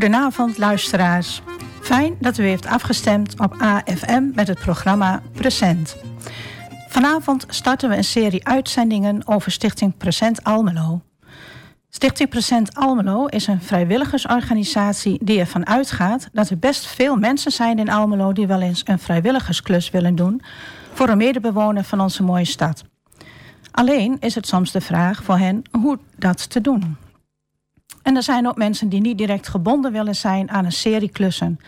Goedenavond, luisteraars. Fijn dat u heeft afgestemd op AFM met het programma Present. Vanavond starten we een serie uitzendingen over Stichting Present Almelo. Stichting Present Almelo is een vrijwilligersorganisatie die ervan uitgaat dat er best veel mensen zijn in Almelo die wel eens een vrijwilligersklus willen doen voor een medebewoner van onze mooie stad. Alleen is het soms de vraag voor hen hoe dat te doen. En er zijn ook mensen die niet direct gebonden willen zijn aan een serie klussen.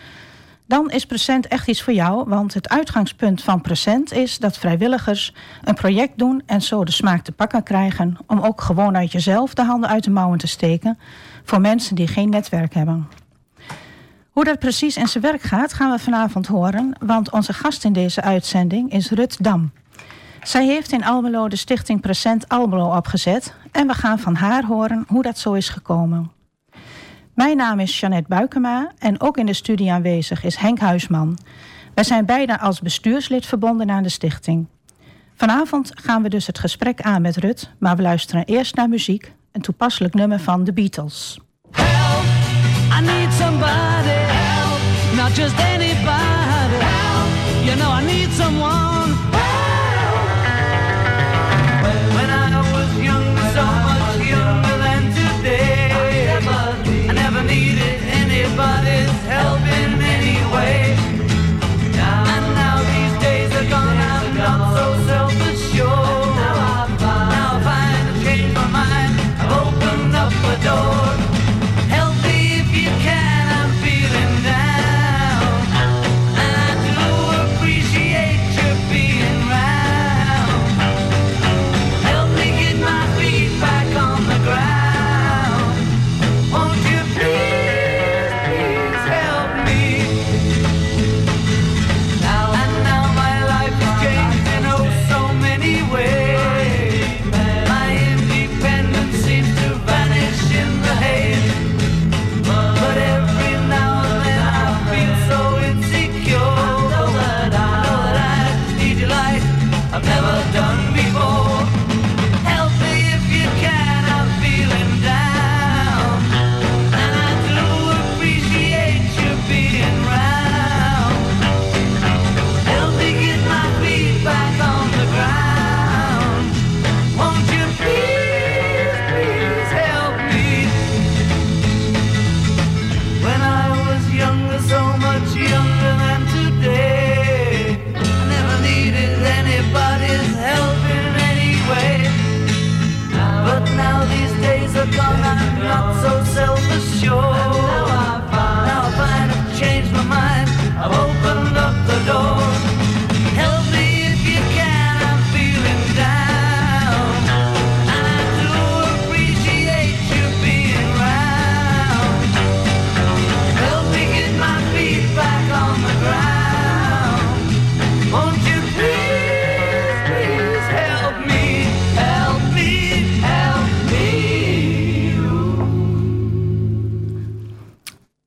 Dan is Present echt iets voor jou, want het uitgangspunt van Present is dat vrijwilligers een project doen en zo de smaak te pakken krijgen om ook gewoon uit jezelf de handen uit de mouwen te steken voor mensen die geen netwerk hebben. Hoe dat precies in zijn werk gaat, gaan we vanavond horen, want onze gast in deze uitzending is Rut Dam. Zij heeft in Almelo de stichting Present Almelo opgezet en we gaan van haar horen hoe dat zo is gekomen. Mijn naam is Jeannette Buikema en ook in de studie aanwezig is Henk Huisman. Wij zijn beide als bestuurslid verbonden aan de stichting. Vanavond gaan we dus het gesprek aan met Rut, maar we luisteren eerst naar muziek, een toepasselijk nummer van The Beatles. Help, I need somebody help, not just anybody you know I need someone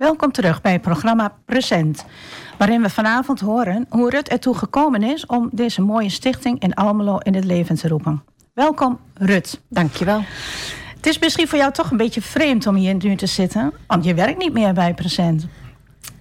Welkom terug bij het programma Present. Waarin we vanavond horen hoe Rut ertoe gekomen is om deze mooie stichting in Almelo in het leven te roepen. Welkom Rut. Dankjewel. Het is misschien voor jou toch een beetje vreemd om hier nu te zitten, want je werkt niet meer bij Present.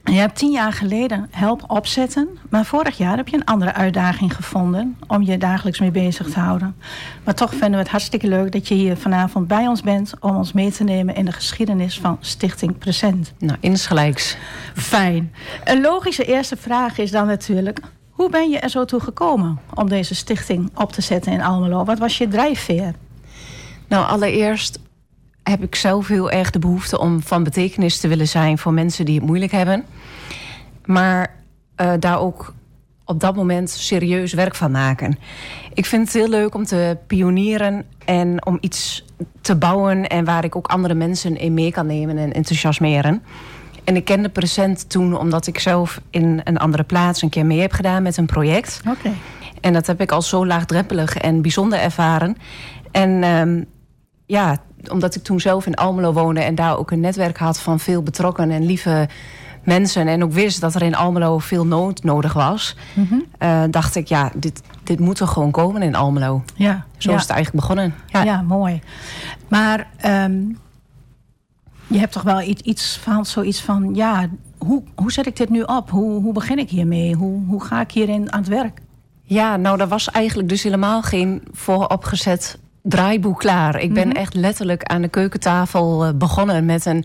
Je hebt tien jaar geleden help opzetten, maar vorig jaar heb je een andere uitdaging gevonden om je dagelijks mee bezig te houden. Maar toch vinden we het hartstikke leuk dat je hier vanavond bij ons bent om ons mee te nemen in de geschiedenis van Stichting Present. Nou, insgelijks. Fijn. Een logische eerste vraag is dan natuurlijk: hoe ben je er zo toe gekomen om deze stichting op te zetten in Almelo? Wat was je drijfveer? Nou, allereerst heb ik zelf heel erg de behoefte om van betekenis te willen zijn voor mensen die het moeilijk hebben. Maar uh, daar ook op dat moment serieus werk van maken. Ik vind het heel leuk om te pionieren en om iets te bouwen en waar ik ook andere mensen in mee kan nemen en enthousiasmeren. En ik kende Present toen omdat ik zelf in een andere plaats een keer mee heb gedaan met een project. Oké. En dat heb ik al zo laagdrempelig en bijzonder ervaren. En ehm, ja, omdat ik toen zelf in Almelo woonde en daar ook een netwerk had van veel betrokken en lieve mensen. En ook wist dat er in Almelo veel nood nodig was. Mhm. Eh, dacht ik, ja, dit, dit moet er gewoon komen in Almelo. Ja, Zo is het eigenlijk begonnen. Ja, ja mooi. Maar ehm, je hebt toch wel iets, iets van zoiets van, ja, hoe, hoe zet ik dit nu op? Hoe, hoe begin ik hiermee? Hoe, hoe ga ik hierin aan het werk? Ja, nou, daar was eigenlijk dus helemaal geen vooropgezet draaiboek klaar. Ik ben mhm. echt letterlijk aan de keukentafel eh, begonnen met, een,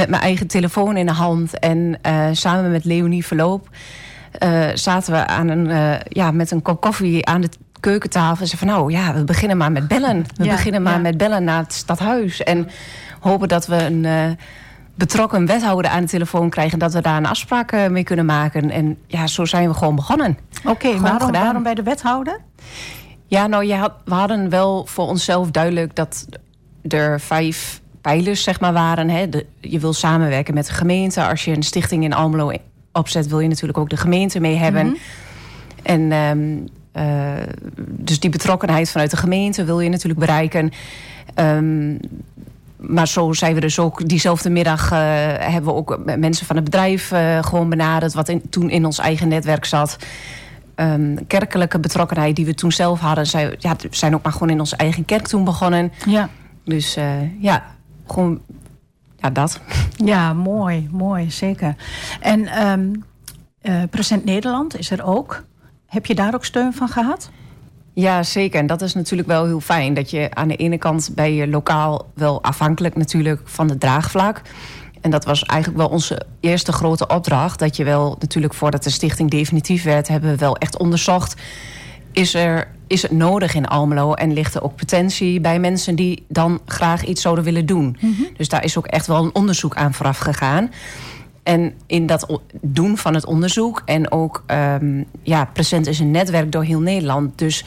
met mijn eigen telefoon in de hand. En uh, samen met Leonie Verloop uh, zaten we aan een, ja, met een kop koffie aan de keukentafel. En ze van nou ja, we beginnen maar met bellen. We beginnen maar met bellen naar het stadhuis. En hopen dat we een betrokken wethouder aan de telefoon krijgen... dat we daar een afspraak mee kunnen maken. En ja, zo zijn we gewoon begonnen. Oké, waarom, waarom bij de wethouder? Ja, nou, je had, we hadden wel voor onszelf duidelijk dat er vijf pijlers zeg maar, waren. Hè. je wil samenwerken met de gemeente. Als je een stichting in Almelo opzet, wil je natuurlijk ook de gemeente mee hebben. Mhm. En ehm, eh, dus die betrokkenheid vanuit de gemeente wil je natuurlijk bereiken. Um, maar zo zijn we dus ook diezelfde middag uh, hebben we ook mensen van het bedrijf uh, gewoon benaderd, wat in, toen in ons eigen netwerk zat um, kerkelijke betrokkenheid die we toen zelf hadden. Zij, ja, zijn ook maar gewoon in onze eigen kerk toen begonnen. Ja. Dus ja, gewoon ja, dat. Ja, mooi, mooi, zeker. En um, uh, Present Nederland is er ook. Heb je daar ook steun van gehad? Ja, zeker. En dat is natuurlijk wel heel fijn. Dat je aan de ene kant bij je lokaal wel afhankelijk natuurlijk van het draagvlak. En dat was eigenlijk wel onze eerste grote opdracht. Dat je wel natuurlijk voordat de stichting definitief werd, hebben we wel echt onderzocht. Is, er, is het nodig in Almelo en ligt er ook potentie bij mensen die dan graag iets zouden willen doen? Mhm. Dus daar is ook echt wel een onderzoek aan vooraf gegaan. En in dat doen van het onderzoek en ook, um, ja, Present is een netwerk door heel Nederland. Dus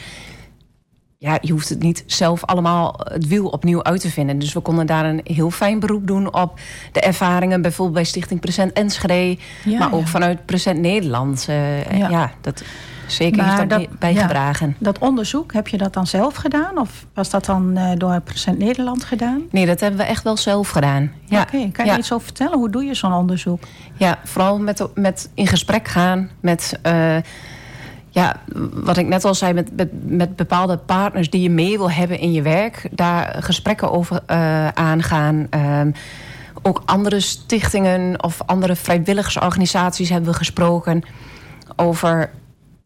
ja, je hoeft het niet zelf allemaal het wiel opnieuw uit te vinden. Dus we konden daar een heel fijn beroep doen op de ervaringen... bijvoorbeeld bij Stichting Present Enschede... maar ook vanuit Present Nederland. Uh, ja. dat zeker heeft dat, bijgedragen. dat onderzoek, heb je dat dan zelf gedaan? Of was dat dan uh, door Present Nederland gedaan? Nee, dat hebben we echt wel zelf gedaan. Ja. Oké, kan je iets over vertellen? Hoe doe je zo'n onderzoek? Ja, vooral met, met in gesprek gaan met... Uh, ja, wat ik net al zei, met, met, met, bepaalde partners die je mee wil hebben in je werk, daar gesprekken over uh, aangaan. Um, ook andere stichtingen of andere vrijwilligersorganisaties hebben we gesproken over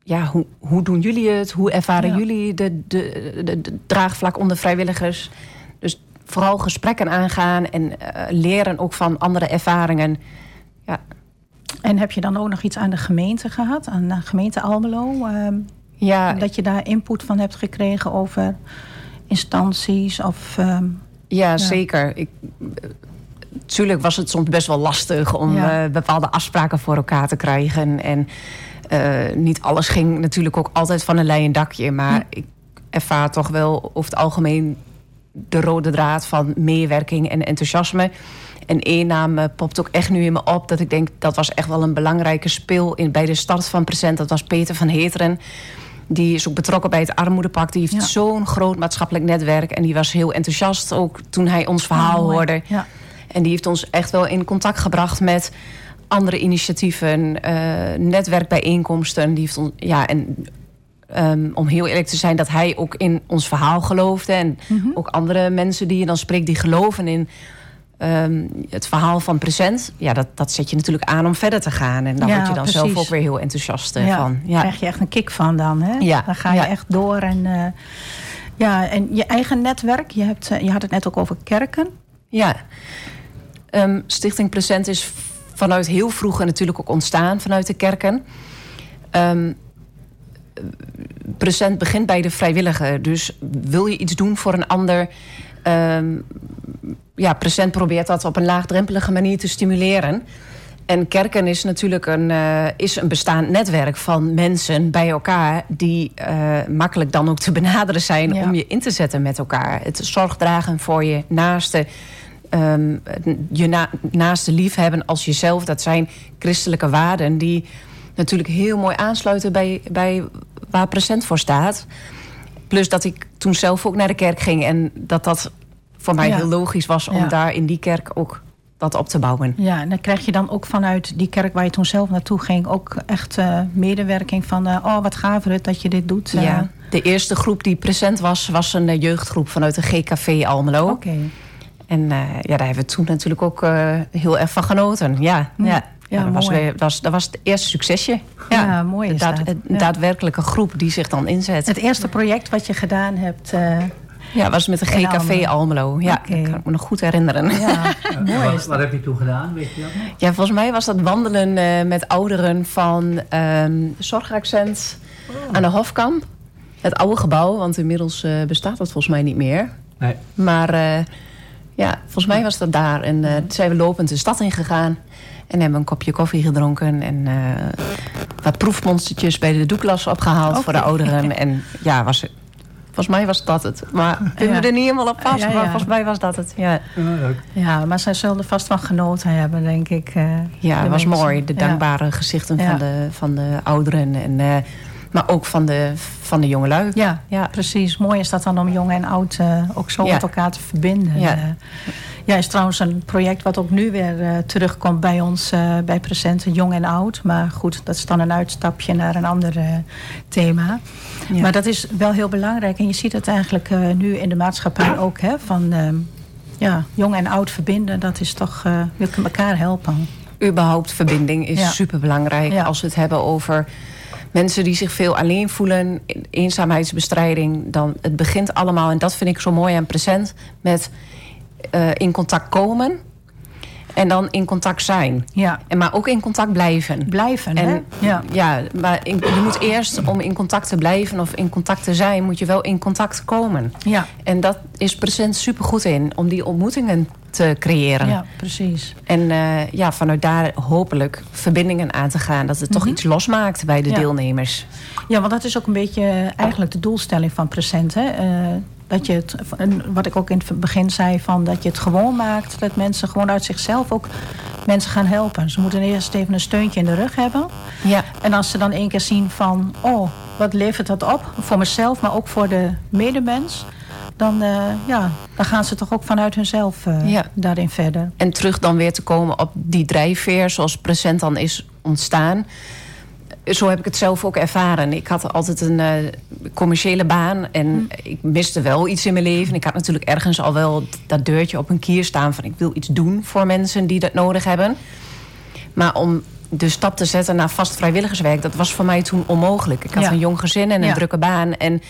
ja, hoe, hoe doen jullie het? Hoe ervaren jullie de, de, de, de, draagvlak onder vrijwilligers? Dus vooral gesprekken aangaan en uh, leren ook van andere ervaringen. Ja, en heb je dan ook nog iets aan de gemeente gehad, aan de gemeente Almelo? Uh, ja. Dat je daar input van hebt gekregen over instanties of... Uh, ja, zeker. Ik, tuurlijk was het soms best wel lastig om uh, bepaalde afspraken voor elkaar te krijgen. En niet alles ging natuurlijk ook altijd van een leien dakje. Maar ik ervaar toch wel over het algemeen de rode draad van meewerking en enthousiasme. En één naam popt ook echt nu in me op. Dat ik denk, dat was echt wel een belangrijke speel in, bij de start van Present. Dat was Peter van Heteren. Die is ook betrokken bij het armoedepak. Die heeft zo'n groot maatschappelijk netwerk. En die was heel enthousiast ook toen hij ons verhaal oh, hoorde. Ja. En die heeft ons echt wel in contact gebracht met andere initiatieven, uh, netwerkbijeenkomsten. Die heeft ja, en um, om heel eerlijk te zijn, dat hij ook in ons verhaal geloofde. En mm -hmm. ook andere mensen die je dan spreekt, die geloven in Um, het verhaal van present, ja, dat, dat zet je natuurlijk aan om verder te gaan. En daar ja, word je dan precies. zelf ook weer heel enthousiast ja, van. Ja, daar krijg je echt een kick van dan. Hè? Ja, dan ga je echt door. En, uh, ja, en je eigen netwerk, je, hebt, je had het net ook over kerken. Ja, um, Stichting Present is vanuit heel vroeg natuurlijk ook ontstaan vanuit de kerken. Um, present begint bij de vrijwilliger. Dus wil je iets doen voor een ander um, ja, Present probeert dat op een laagdrempelige manier te stimuleren. En kerken is natuurlijk een, uh, is een bestaand netwerk van mensen bij elkaar... die uh, makkelijk dan ook te benaderen zijn ja. om je in te zetten met elkaar. Het zorgdragen voor je naaste... Um, je na, naaste liefhebben als jezelf, dat zijn christelijke waarden... die natuurlijk heel mooi aansluiten bij, bij waar present voor staat. Plus dat ik toen zelf ook naar de kerk ging en dat dat voor mij heel logisch was om daar in die kerk ook dat op te bouwen. Ja, en dan krijg je dan ook vanuit die kerk waar je toen zelf naartoe ging... ook echt uh, medewerking van... Uh, oh, wat gaaf het dat je dit doet. Ja, eh. de eerste groep die present was... was een jeugdgroep vanuit de GKV Almelo. Oké. En ja, daar hebben we toen natuurlijk ook heel erg van genoten. Ja, hm. ja. Ja, dat, was weer, was, dat was het eerste succesje. Ja, mooi is dat. Een daadwerkelijke groep die zich dan inzet. Het eerste project wat je gedaan hebt... Ja, was met de GKV Almelo. Ja, okay. dat kan ik me nog goed herinneren. Ja, mooi. Wat, wat, heb je toen gedaan, weet je dat Ja, volgens mij was dat wandelen uh, met ouderen van um, Zorgaccent oh. aan de Hofkamp. Het oude gebouw, want inmiddels uh, bestaat dat volgens mij niet meer. Nee. Maar uh, ja, volgens mij was dat daar. En toen zijn we lopend de stad ingegaan. En hebben een kopje koffie gedronken. En wat proefmonstertjes bij de doeklas opgehaald okay. voor de ouderen. En ja, was Volgens mij was dat het. Maar ik ben er niet helemaal op vast. Maar volgens mij was dat het. Ja, ja maar zij zullen er vast van genoten hebben, denk ik. Uh, ja, het was mooi. De dankbare gezichten van, de, van de ouderen. En, uh, maar ook van de, van de jongelui. Ja, ja, precies. Mooi is dat dan om jong en oud uh, ook zo met elkaar te verbinden. Ja. Ja, is trouwens een project wat ook nu weer uh, terugkomt bij ons uh, bij Presenten, Jong en Oud. Maar goed, dat is dan een uitstapje naar een ander uh, thema. Ja. Maar dat is wel heel belangrijk. En je ziet het eigenlijk nu in de maatschappij ook. Hè, van ehm, ja, jong en oud verbinden, dat is toch, we kunnen elkaar helpen. Überhaupt verbinding is ja. superbelangrijk. Ja. Als we het hebben over mensen die zich veel alleen voelen, eenzaamheidsbestrijding, dan het begint allemaal, en dat vind ik zo mooi aan present, met uh, in contact komen. En dan in contact zijn. Ja. En maar ook in contact blijven. Blijven, en, hè? Ja. ja, maar in, je moet eerst, om in contact te blijven of in contact te zijn... moet je wel in contact komen. Ja. En dat is present supergoed in, om die ontmoetingen te creëren. Ja, precies. En uh, ja, vanuit daar hopelijk verbindingen aan te gaan. Dat het toch mhm. iets losmaakt bij de deelnemers. Ja, want dat is ook een beetje eigenlijk de doelstelling van present, hè? Uh, dat je het, wat ik ook in het begin zei, van dat je het gewoon maakt. Dat mensen gewoon uit zichzelf ook mensen gaan helpen. Ze moeten eerst even een steuntje in de rug hebben. Ja. En als ze dan één keer zien van, oh, wat levert dat op? Voor mezelf, maar ook voor de medemens. Dan, uh, ja, dan gaan ze toch ook vanuit hunzelf uh, ja. daarin verder. En terug dan weer te komen op die drijfveer zoals present dan is ontstaan zo heb ik het zelf ook ervaren. Ik had altijd een uh, commerciële baan en hm. ik miste wel iets in mijn leven. Ik had natuurlijk ergens al wel dat deurtje op een kier staan van ik wil iets doen voor mensen die dat nodig hebben. Maar om de stap te zetten naar vast vrijwilligerswerk, dat was voor mij toen onmogelijk. Ik had een jong gezin en een drukke baan en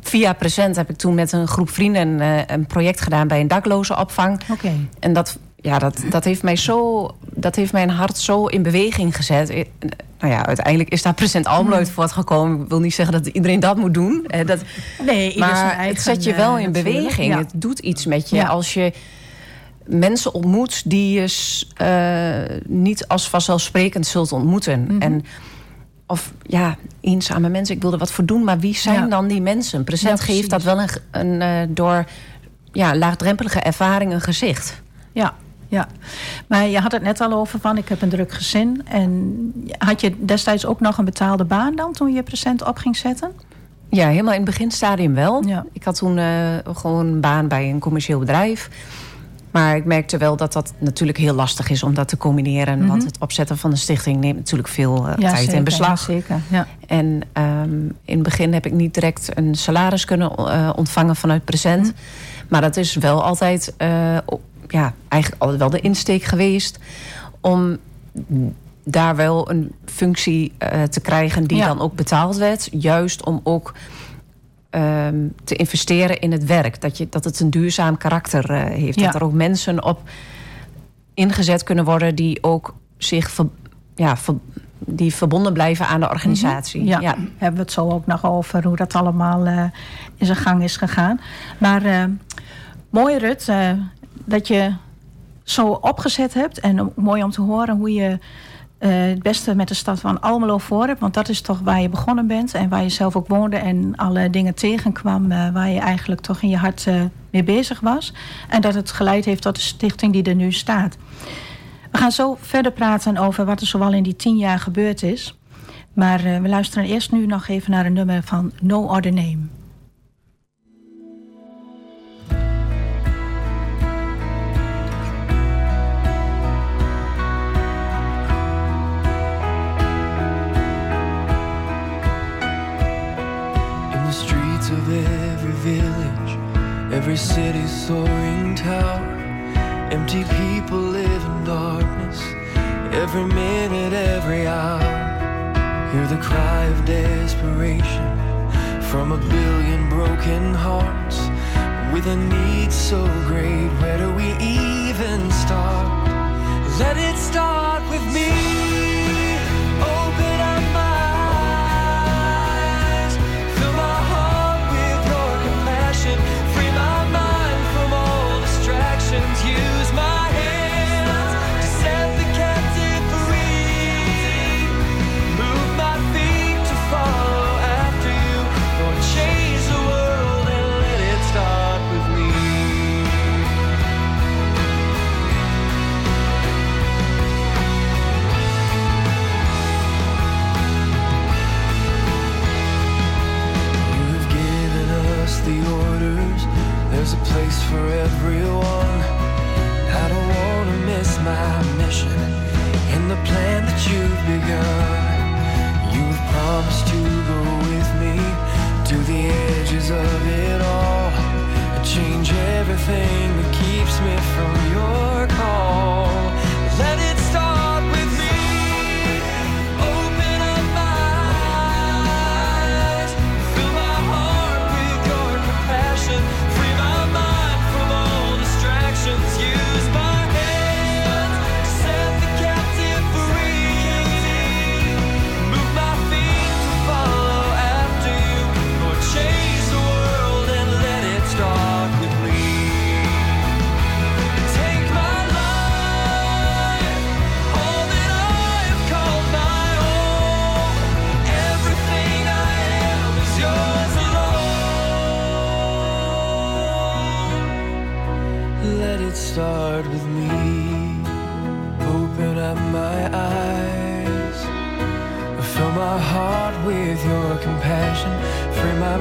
via Present heb ik toen met een groep vrienden uh, een project gedaan bij een dakloze opvang. Okay. En dat ja, dat, dat, heeft mij zo, dat heeft mijn hart zo in beweging gezet. Nou ja, uiteindelijk is daar present Almelo uit voortgekomen. Ik wil niet zeggen dat iedereen dat moet doen. Dat, nee, maar eigen, het zet je wel in beweging. Het doet iets met je als je mensen ontmoet die je uh, niet als vanzelfsprekend zult ontmoeten. Mhm. En of ja, eenzame mensen, ik wil er wat voor doen, maar wie zijn dan die mensen? Present geeft dat wel een, een uh, door ja, laagdrempelige ervaring een gezicht. Ja, ja, maar je had het net al over van ik heb een druk gezin. En had je destijds ook nog een betaalde baan dan toen je present op ging zetten? Ja, helemaal in het beginstadium wel. Ja. Ik had toen uh, gewoon een baan bij een commercieel bedrijf. Maar ik merkte wel dat dat natuurlijk heel lastig is om dat te combineren. Want mhm. het opzetten van de stichting neemt natuurlijk veel uh, tijd zeker, in beslag. Ja, zeker, ja. En um, in het begin heb ik niet direct een salaris kunnen uh, ontvangen vanuit present. Mhm. Maar dat is wel altijd ja, eigenlijk altijd wel de insteek geweest om daar wel een functie uh, te krijgen die dan ook betaald werd. Juist om ook um, te investeren in het werk. Dat, je, dat het een duurzaam karakter uh, heeft. Ja. Dat er ook mensen op ingezet kunnen worden die ook zich ver, ja, ver, die verbonden blijven aan de organisatie. Mm -hmm. ja. ja, hebben we het zo ook nog over hoe dat allemaal uh, in zijn gang is gegaan. Maar mooi Rut, dat je zo opgezet hebt. En mooi om te horen hoe je uh, het beste met de stad van Almelo voor hebt. Want dat is toch waar je begonnen bent. En waar je zelf ook woonde. En alle dingen tegenkwam uh, waar je eigenlijk toch in je hart uh, mee bezig was. En dat het geleid heeft tot de stichting die er nu staat. We gaan zo verder praten over wat er zoal in die tien jaar gebeurd is. Maar we luisteren eerst nu nog even naar een nummer van No Other Name. Village, every city's soaring tower, empty people live in darkness, every minute, every hour. Hear the cry of desperation from a billion broken hearts. With a need so great, where do we even start? Let it start with me. For everyone. I don't wanna miss my mission in the plan that you've begun. You've promised to go with me to the edges of it all and change everything that keeps me from your call. Let it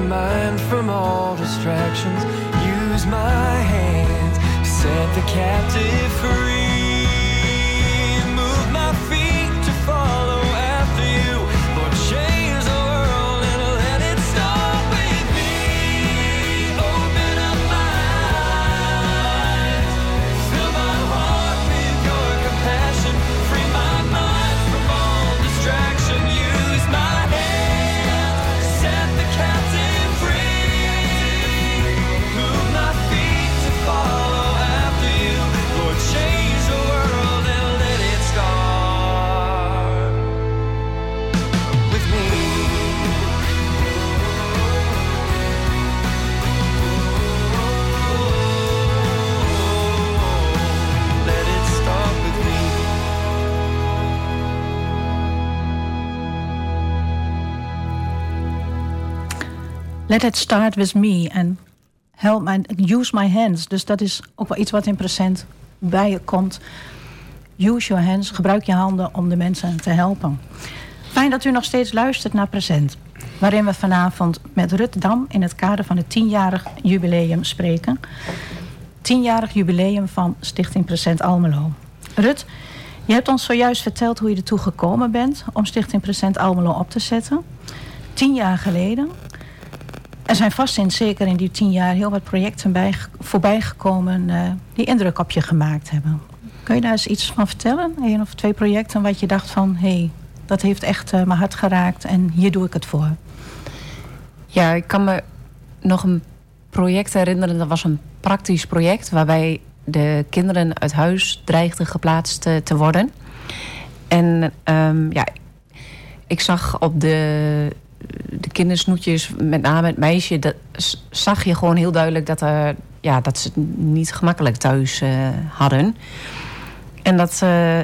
mind from all distractions. Use my hands to set the captive free. Let it start with me and help my, use my hands. Dus dat is ook wel iets wat in present bij je komt. Use your hands, gebruik je handen om de mensen te helpen. Fijn dat u nog steeds luistert naar Present. Waarin we vanavond met Rut Dam in het kader van het tienjarig jubileum spreken. Tienjarig jubileum van Stichting Present Almelo. Rut, je hebt ons zojuist verteld hoe je ertoe gekomen bent om Stichting Present Almelo op te zetten. Tien jaar geleden. Er zijn vast sinds zeker in die tien jaar heel wat projecten bij, voorbij gekomen uh, die indruk op je gemaakt hebben. Kun je daar eens iets van vertellen? Een of twee projecten wat je dacht van hé, hey, dat heeft echt uh, mijn hart geraakt en hier doe ik het voor. Ja, ik kan me nog een project herinneren. Dat was een praktisch project waarbij de kinderen uit huis dreigden geplaatst te, te worden. En um, ja, ik zag op de de kindersnoetjes, met name het meisje, dat zag je gewoon heel duidelijk dat, er, ja, dat ze het niet gemakkelijk thuis uh, hadden. En dat, uh,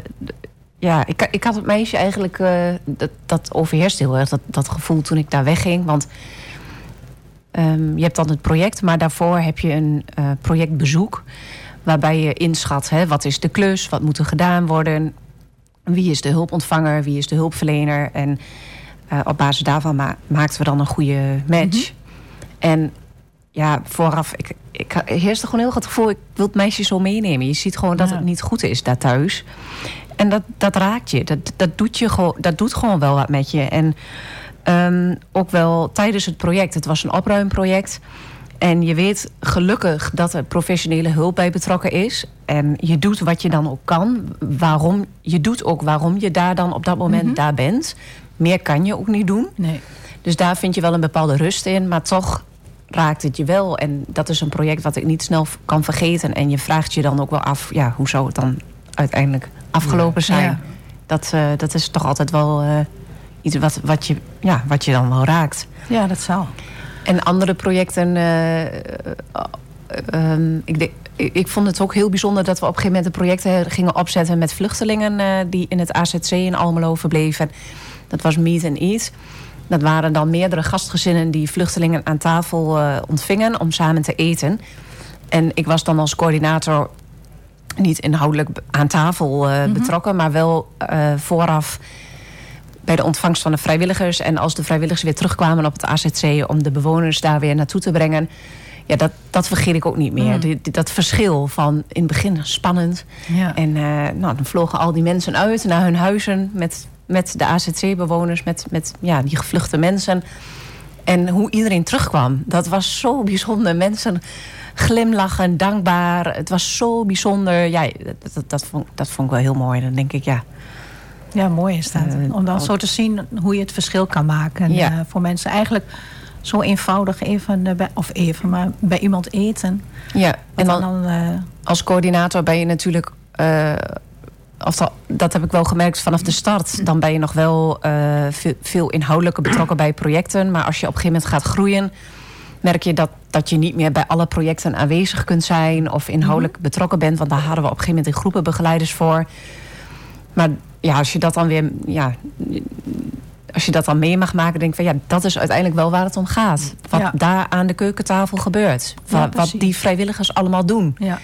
ja, ik, ik had het meisje eigenlijk, uh, dat, dat overheerst heel erg, dat, dat gevoel toen ik daar wegging. Want um, je hebt dan het project, maar daarvoor heb je een projectbezoek. Waarbij je inschat, hè, wat is de klus, wat moet er gedaan worden... wie is de hulpontvanger, wie is de hulpverlener... en uh, op basis daarvan ma maakten we dan een goede match. Mhm. En ja, vooraf, ik, ik heerste gewoon heel goed het gevoel... ik wil het meisje zo meenemen. Je ziet gewoon dat het niet goed is daar thuis. En dat, dat raakt je. Dat, dat, doet je gewoon, dat doet gewoon wel wat met je. En um, ook wel tijdens het project. Het was een opruimproject. En je weet gelukkig dat er professionele hulp bij betrokken is. En je doet wat je dan ook kan. Waarom, je doet ook waarom je daar dan op dat moment mhm. daar bent. Meer kan je ook niet doen. Nee. Dus daar vind je wel een bepaalde rust in. Maar toch raakt het je wel. En dat is een project wat ik niet snel kan vergeten. En je vraagt je dan ook wel af... Ja, hoe zou het dan uiteindelijk afgelopen zijn? Dat, uh, dat is toch altijd wel uh, iets wat, wat, je, ja, wat je dan wel raakt. Ja, dat zou. En andere projecten... Uh, ik, ik vond het ook heel bijzonder dat we op een gegeven moment... een project gingen opzetten met vluchtelingen... die in het AZC in Almelo verbleven. Dat was Meet and Eat... Dat waren dan meerdere gastgezinnen die vluchtelingen aan tafel uh, ontvingen om samen te eten. En ik was dan als coördinator niet inhoudelijk aan tafel uh, mm betrokken, maar wel uh, vooraf bij de ontvangst van de vrijwilligers. En als de vrijwilligers weer terugkwamen op het AZC om de bewoners daar weer naartoe te brengen. Ja, dat, dat vergeet ik ook niet meer. Mm. dat verschil van in het begin spannend. Ja. En nou, dan vlogen al die mensen uit naar hun huizen met met de AZC-bewoners, met, met ja, die gevluchte mensen. En hoe iedereen terugkwam. Dat was zo bijzonder. Mensen glimlachen, dankbaar. Het was zo bijzonder. Ja, dat, dat, vond, dat vond ik wel heel mooi. Dan denk ik, ja... Ja, mooi is dat. Uh, Om dan zo te zien hoe je het verschil kan maken. Ja. Uh, voor mensen eigenlijk zo eenvoudig even, uh, bij, of even, maar bij iemand eten. Ja, en dan, dan als coördinator ben je natuurlijk of dat, heb ik wel gemerkt vanaf de start. Dan ben je nog wel uh, veel, veel inhoudelijker betrokken bij projecten. Maar als je op een gegeven moment gaat groeien... merk je dat, dat je niet meer bij alle projecten aanwezig kunt zijn... of inhoudelijk mhm. betrokken bent. Want daar hadden we op een gegeven moment in groepen begeleiders voor. Maar ja, als je dat dan weer... Ja, als je dat dan mee mag maken, denk ik van ja, dat is uiteindelijk wel waar het om gaat. Wat daar aan de keukentafel gebeurt. Wat, wat die vrijwilligers allemaal doen. Ja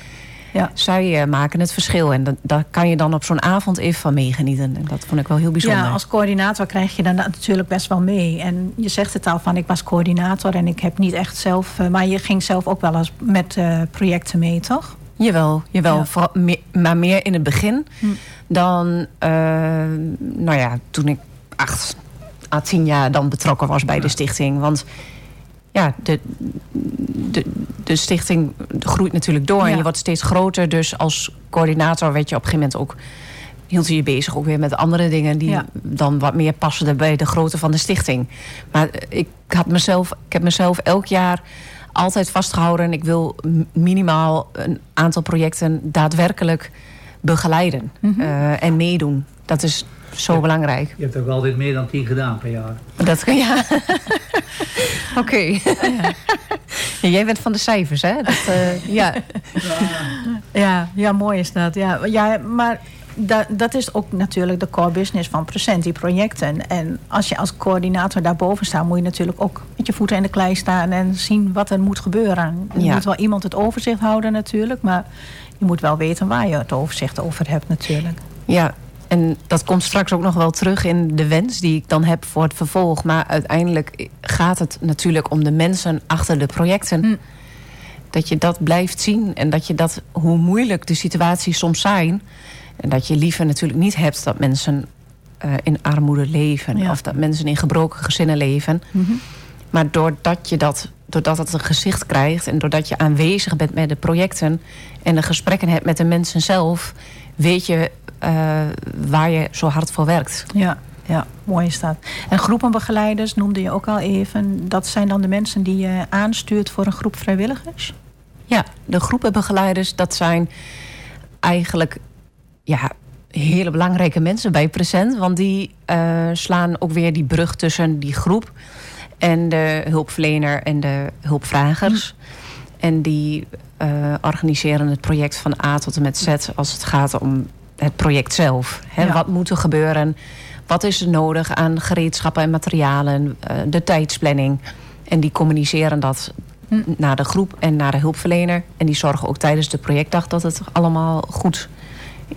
ja. zij uh, maken het verschil. En daar kan je dan op zo'n avond even van meegenieten. En dat vond ik wel heel bijzonder. Ja, als coördinator krijg je dan natuurlijk best wel mee. En je zegt het al van ik was coördinator en ik heb niet echt zelf... Uh, maar je ging zelf ook wel eens met uh, projecten mee, toch? Jawel, jawel. Ja. maar meer in het begin hm. dan... nou ja, toen ik acht à tien jaar dan betrokken was bij de stichting. Want ja, de, de, de stichting groeit natuurlijk door en je wordt steeds groter. Dus als coördinator weet je op een gegeven moment ook hield je je bezig ook weer met andere dingen die dan wat meer passen bij de grootte van de stichting. Maar ik, had mezelf, ik heb mezelf elk jaar altijd vastgehouden. Ik wil minimaal een aantal projecten daadwerkelijk begeleiden mhm. uh, en meedoen. Dat is zo belangrijk. Je hebt ook altijd meer dan tien gedaan per jaar. Dat, ja. Oké. Ja. Jij bent van de cijfers, hè? Dat, uh, ja. ja. Ja, mooi is dat. Ja, ja maar dat, dat is ook natuurlijk de core business van Present, die projecten. En als je als coördinator daarboven staat... moet je natuurlijk ook met je voeten in de klei staan... en zien wat er moet gebeuren. Je moet wel iemand het overzicht houden natuurlijk... maar je moet wel weten waar je het overzicht over hebt natuurlijk. Ja, en dat komt straks ook nog wel terug in de wens die ik dan heb voor het vervolg. Maar uiteindelijk gaat het natuurlijk om de mensen achter de projecten. Hm. Dat je dat blijft zien en dat je dat, hoe moeilijk de situaties soms zijn. En dat je liever natuurlijk niet hebt dat mensen uh, in armoede leven. Of dat mensen in gebroken gezinnen leven. Mhm. Maar doordat je dat, doordat het een gezicht krijgt en doordat je aanwezig bent met de projecten en de gesprekken hebt met de mensen zelf, weet je uh, waar je zo hard voor werkt. Ja, ja, mooi is dat. En groepenbegeleiders noemde je ook al even. Dat zijn dan de mensen die je aanstuurt voor een groep vrijwilligers? Ja, de groepenbegeleiders, dat zijn eigenlijk ja, hele belangrijke mensen bij Present. Want die uh, slaan ook weer die brug tussen die groep en de hulpverlener en de hulpvragers. Hm. En die uh, organiseren het project van A tot en met Z als het gaat om het project zelf. Hè? Wat moet er gebeuren? Wat is er nodig aan gereedschappen en materialen? Uh, de tijdsplanning. En die communiceren dat naar de groep en naar de hulpverlener. En die zorgen ook tijdens de projectdag dat het allemaal goed,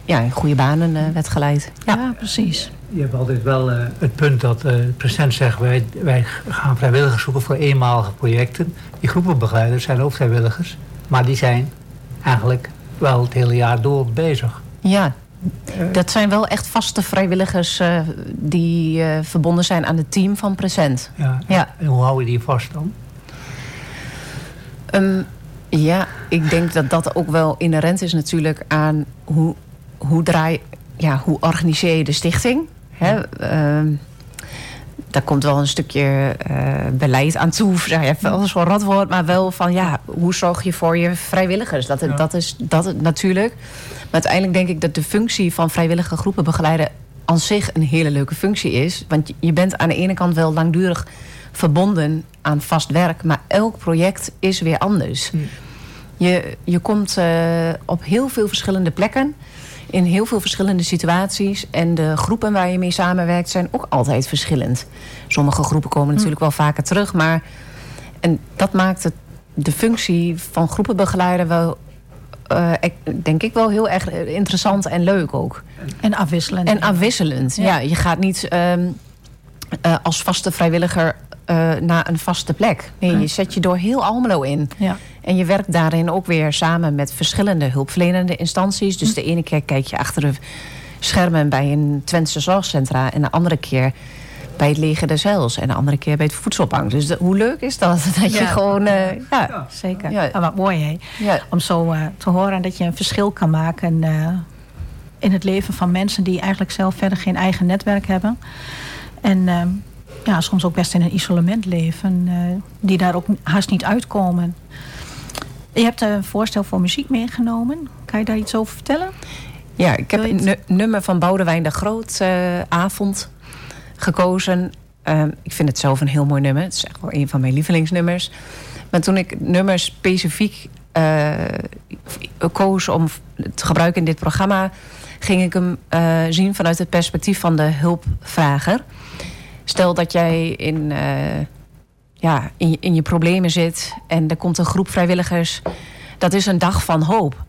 ja, in goede banen uh, werd geleid. Ja, precies. Je hebt altijd wel uh, het punt dat uh, het president zegt... Wij, wij gaan vrijwilligers zoeken voor eenmalige projecten. Die groepenbegeleiders zijn ook vrijwilligers. Maar die zijn eigenlijk wel het hele jaar door bezig. Ja, dat zijn wel echt vaste vrijwilligers uh, die verbonden zijn aan het team van Present. Ja, ja. En hoe hou je die vast dan? Um, ja, ik denk dat dat ook wel inherent is natuurlijk aan hoe, hoe draai, ja, hoe organiseer je de stichting. Hè? Uh, daar komt wel een stukje uh, beleid aan toe. Ja, even als een radwoord, maar wel van ja, hoe zorg je voor je vrijwilligers? Dat, ja. dat is dat natuurlijk. Maar uiteindelijk denk ik dat de functie van vrijwillige groepen begeleiden aan zich een hele leuke functie is. Want je bent aan de ene kant wel langdurig verbonden aan vast werk, maar elk project is weer anders. Je, je komt uh, op heel veel verschillende plekken in heel veel verschillende situaties. En de groepen waar je mee samenwerkt zijn ook altijd verschillend. Sommige groepen komen natuurlijk wel vaker terug. Maar en dat maakt het, de functie van groepenbegeleider wel... Uh, denk ik wel heel erg interessant en leuk ook. En afwisselend. En afwisselend, ja. ja je gaat niet um, uh, als vaste vrijwilliger uh, naar een vaste plek. Nee, je zet je door heel Almelo in. Ja. En je werkt daarin ook weer samen met verschillende hulpverlenende instanties. Dus de ene keer kijk je achter de schermen bij een Twentse zorgcentra... en de andere keer bij het leger des Heils en de andere keer bij het voedselbank. Dus de, hoe leuk is dat? Dat je ja. gewoon... Uh, ja, ja, zeker. Ja. Ah, wat mooi, hè? Om zo uh, te horen dat je een verschil kan maken... Uh, in het leven van mensen die eigenlijk zelf verder geen eigen netwerk hebben. En ehm, ja, soms ook best in een isolement leven. die daar ook haast niet uitkomen. Je hebt een voorstel voor muziek meegenomen. Kan je daar iets over vertellen? Ja, ik heb een nummer van Boudewijn de Groot, uh, Avond, gekozen. Uh, ik vind het zelf een heel mooi nummer. Het is echt wel een van mijn lievelingsnummers. Maar toen ik nummer specifiek uh, koos om te gebruiken in dit programma... ging ik hem zien vanuit het perspectief van de hulpvrager. Stel dat jij in ja, in, je, in je problemen zit en er komt een groep vrijwilligers. Dat is een dag van hoop.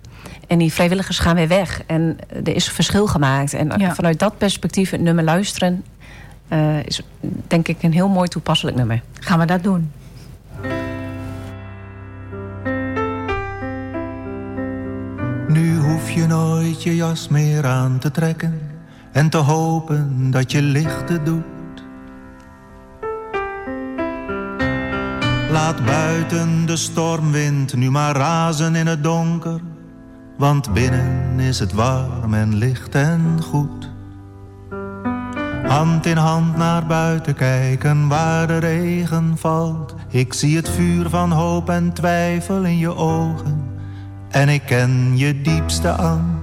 En die vrijwilligers gaan weer weg. En er is een verschil gemaakt. En vanuit dat perspectief het nummer luisteren... Uh, is denk ik een heel mooi toepasselijk nummer. Gaan we dat doen. Nu hoef je nooit je jas meer aan te trekken... en te hopen dat je lichten doet. Laat buiten de stormwind nu maar razen in het donker. Want binnen is het warm en licht en goed. Hand in hand naar buiten kijken waar de regen valt. Ik zie het vuur van hoop en twijfel in je ogen. En ik ken je diepste angst.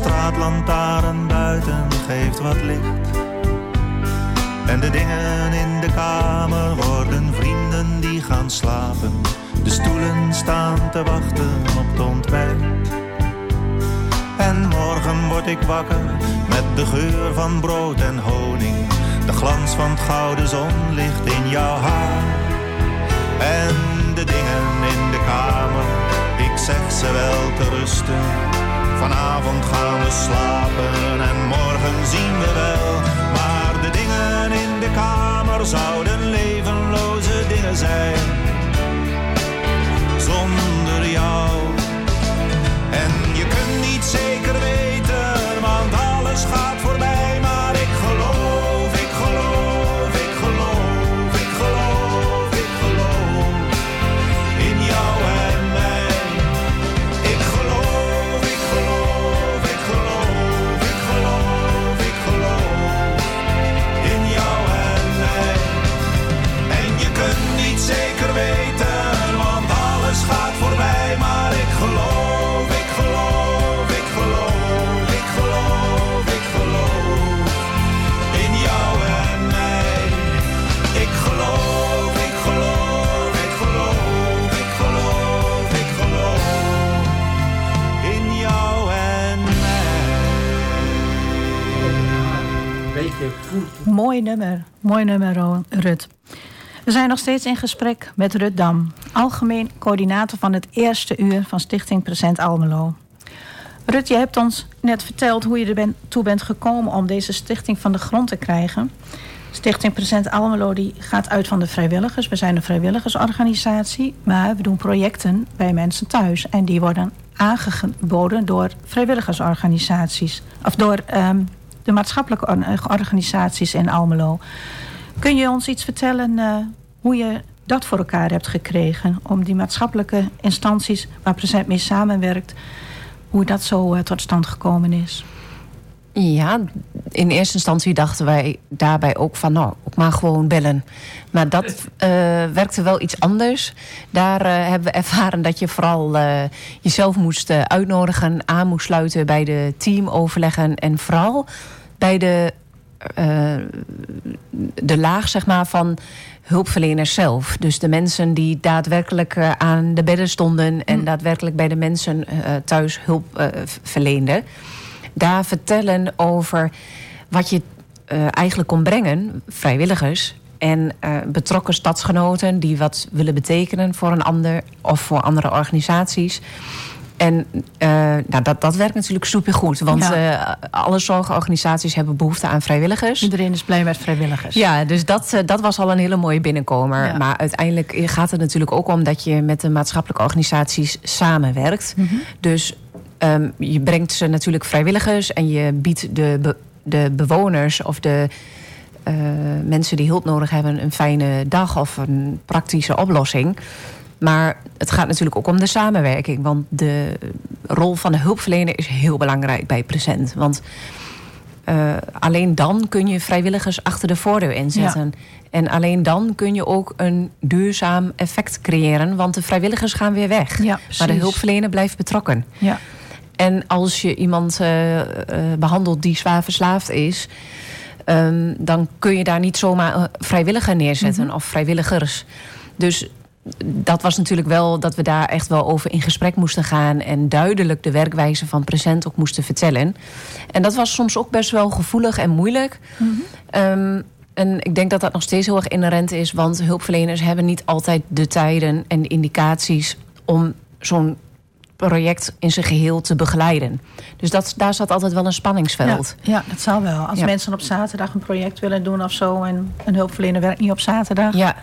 straatlantaarn buiten geeft wat licht. En de dingen in de kamer worden vrienden die gaan slapen. De stoelen staan te wachten op het ontbijt. En morgen word ik wakker met de geur van brood en honing. De glans van het gouden zonlicht in jouw haar. En de dingen in de kamer, ik zeg ze wel te rusten. Vanavond gaan we slapen en morgen zien we wel. Maar de dingen in de kamer zouden levenloze dingen zijn. Zonder jou. Mooi nummer, mooi nummer, Rut. We zijn nog steeds in gesprek met Rut Dam, algemeen coördinator van het eerste uur van Stichting Present Almelo. Rut, je hebt ons net verteld hoe je er ben, toe bent gekomen om deze stichting van de grond te krijgen. Stichting Present Almelo die gaat uit van de vrijwilligers. We zijn een vrijwilligersorganisatie, maar we doen projecten bij mensen thuis. En die worden aangeboden door vrijwilligersorganisaties. Of door ehm, de maatschappelijke or- organisaties in Almelo. Kun je ons iets vertellen eh, hoe je dat voor elkaar hebt gekregen? Om die maatschappelijke instanties waar Present mee samenwerkt, hoe dat zo eh, tot stand gekomen is? Ja, in eerste instantie dachten wij daarbij ook van, nou, ook maar gewoon bellen. Maar dat eh, werkte wel iets anders. Daar eh, hebben we ervaren dat je vooral eh, jezelf moest eh, uitnodigen, aan moest sluiten bij de teamoverleggen en vooral bij de, eh, de laag zeg maar, van hulpverleners zelf. Dus de mensen die daadwerkelijk eh, aan de bedden stonden en daadwerkelijk bij de mensen eh, thuis hulp verleenden daar vertellen over wat je eigenlijk kon brengen, vrijwilligers en betrokken stadsgenoten die wat willen betekenen voor een ander of voor andere organisaties. En eh, nou, dat, dat werkt natuurlijk supergoed, want Ja. eh, alle zorgorganisaties hebben behoefte aan vrijwilligers. Iedereen is blij met vrijwilligers. Ja, dus dat, eh, dat was al een hele mooie binnenkomer. Ja. Maar uiteindelijk gaat het natuurlijk ook om dat je met de maatschappelijke organisaties samenwerkt. Mhm. Dus ehm, je brengt ze natuurlijk vrijwilligers en je biedt de, be- de bewoners of de mensen die hulp nodig hebben een fijne dag of een praktische oplossing. Maar het gaat natuurlijk ook om de samenwerking. Want de rol van de hulpverlener is heel belangrijk bij Present. Want eh, alleen dan kun je vrijwilligers achter de voordeur inzetten. En alleen dan kun je ook een duurzaam effect creëren. Want de vrijwilligers gaan weer weg. Ja, maar de hulpverlener blijft betrokken. Ja. En als je iemand eh, eh, behandelt die zwaar verslaafd is... ehm, dan kun je daar niet zomaar vrijwilliger neerzetten of vrijwilligers. Dus dat was natuurlijk wel dat we daar echt wel over in gesprek moesten gaan... en duidelijk de werkwijze van present ook moesten vertellen. En dat was soms ook best wel gevoelig en moeilijk. Ehm, en ik denk dat dat nog steeds heel erg inherent is... want hulpverleners hebben niet altijd de tijden en de indicaties... om zo'n project in zijn geheel te begeleiden. Dus dat, daar zat altijd wel een spanningsveld. Ja, ja, dat zal wel. Als Ja. mensen op zaterdag een project willen doen of zo... en een hulpverlener werkt niet op zaterdag... Ja,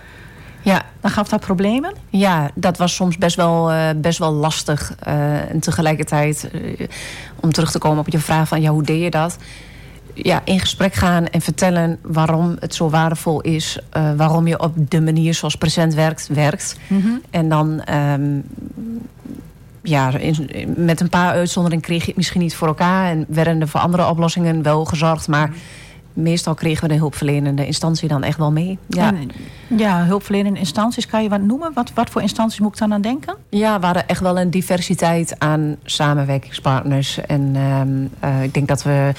gaf dat problemen? ja dat was soms best wel, eh, best wel lastig. Eh, en tegelijkertijd, eh, om terug te komen op je vraag van... ja, hoe deed je dat? Ja, in gesprek gaan en vertellen waarom het zo waardevol is... waarom je op de manier zoals present werkt, werkt. En dan... ehm, ja, in- met een paar uitzonderingen kreeg je het misschien niet voor elkaar... en werden er voor andere oplossingen wel gezorgd. Maar meestal kregen we de hulpverlenende instantie dan echt wel mee. Ja, En, ja hulpverlenende instanties, kan je wat noemen? Wat, wat voor instanties moet ik dan aan denken? ja we hadden echt wel een diversiteit aan samenwerkingspartners. En ehm, eh, ik denk dat we...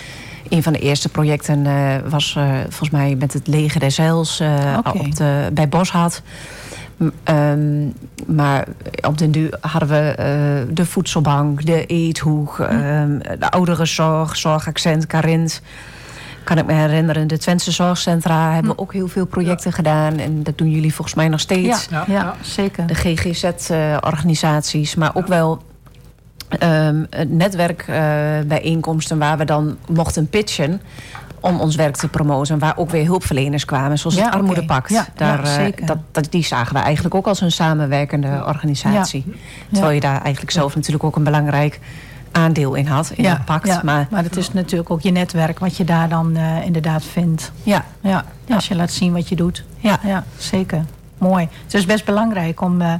Een van de eerste projecten eh, was eh, volgens mij met het leger des Heils Oké. op de, bij Boshart. M- ehm, maar op den duur hadden we de voedselbank, de eethoek, ehm, de ouderenzorg, zorgaccent, Carint. Kan ik me herinneren, de Twentse zorgcentra hebben ook heel veel projecten gedaan. En dat doen jullie volgens mij nog steeds. Ja, ja, zeker. de GGZ-organisaties, maar ook wel ehm netwerkbijeenkomsten waar we dan mochten pitchen om ons werk te promoten, waar ook weer hulpverleners kwamen, zoals Ja, het Armoedepact. Ja, Daar, ja, eh, zeker. dat, dat, die zagen we eigenlijk ook als een samenwerkende organisatie. Terwijl je daar eigenlijk zelf natuurlijk ook een belangrijk aandeel in had, in dat pact. ja, maar maar het is natuurlijk ook je netwerk wat je daar dan eh, inderdaad vindt. ja, Ja, als je laat zien wat je doet. Ja. ja zeker. Mooi. Het is best belangrijk om eh,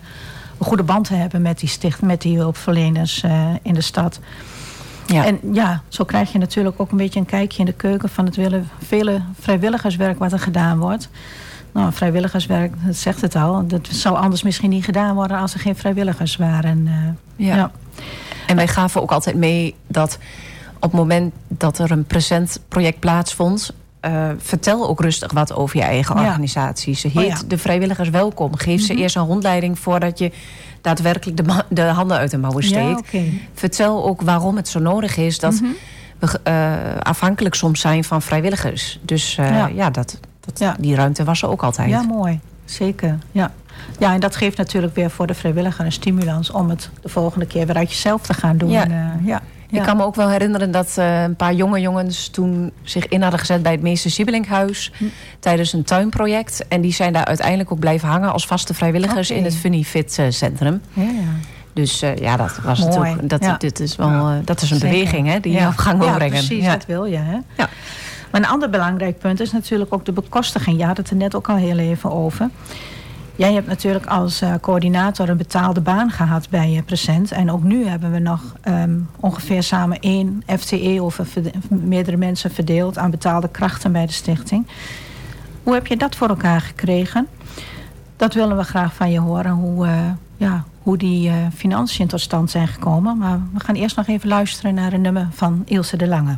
een goede band te hebben met die sticht, met die hulpverleners eh, in de stad. ja. En ja, zo krijg je natuurlijk ook een beetje een kijkje in de keuken van het willen, vele vrijwilligerswerk wat er gedaan wordt. Nou, vrijwilligerswerk, dat zegt het al. Dat zou anders misschien niet gedaan worden als er geen vrijwilligers waren. Ja. En wij gaven ook altijd mee dat op het moment dat er een present project plaatsvond. eh, vertel ook rustig wat over je eigen Ja. organisatie. Ze heet Oh ja. de vrijwilligers welkom. Geef ze eerst een rondleiding voordat je daadwerkelijk de, de handen uit de mouwen Ja, steekt. Vertel ook waarom het zo nodig is dat we eh, afhankelijk soms zijn van vrijwilligers. Dus eh, Ja. dat, dat, Ja. die ruimte was er ook altijd. Ja, mooi. Zeker. Ja. Ja, en dat geeft natuurlijk weer voor de vrijwilliger een stimulans om het de volgende keer weer uit jezelf te gaan doen. Ja. Eh, ja. Ik kan me ook wel herinneren dat eh, een paar jonge jongens toen zich in hadden gezet bij het Meester Siebelinkhuis Hm. tijdens een tuinproject. En die zijn daar uiteindelijk ook blijven hangen als vaste vrijwilligers in het Funny Fit eh, Centrum. Ja, ja. Dus ja, dat was Mooi, natuurlijk. Dat, dit is wel, dat is een Zeker. beweging hè, die je op gang wil ja, brengen. precies, dat wil je. Hè? Ja. Maar een ander belangrijk punt is natuurlijk ook de bekostiging. Je had het er net ook al heel even over. Jij hebt natuurlijk als eh, coördinator een betaalde baan gehad bij je Present. En ook nu hebben we nog ehm, ongeveer samen één FTE verde- meerdere mensen verdeeld aan betaalde krachten bij de stichting. Hoe heb je dat voor elkaar gekregen? Dat willen we graag van je horen, hoe, eh, ja, hoe die eh, financiën tot stand zijn gekomen. Maar we gaan eerst nog even luisteren naar een nummer van Ilse de Lange.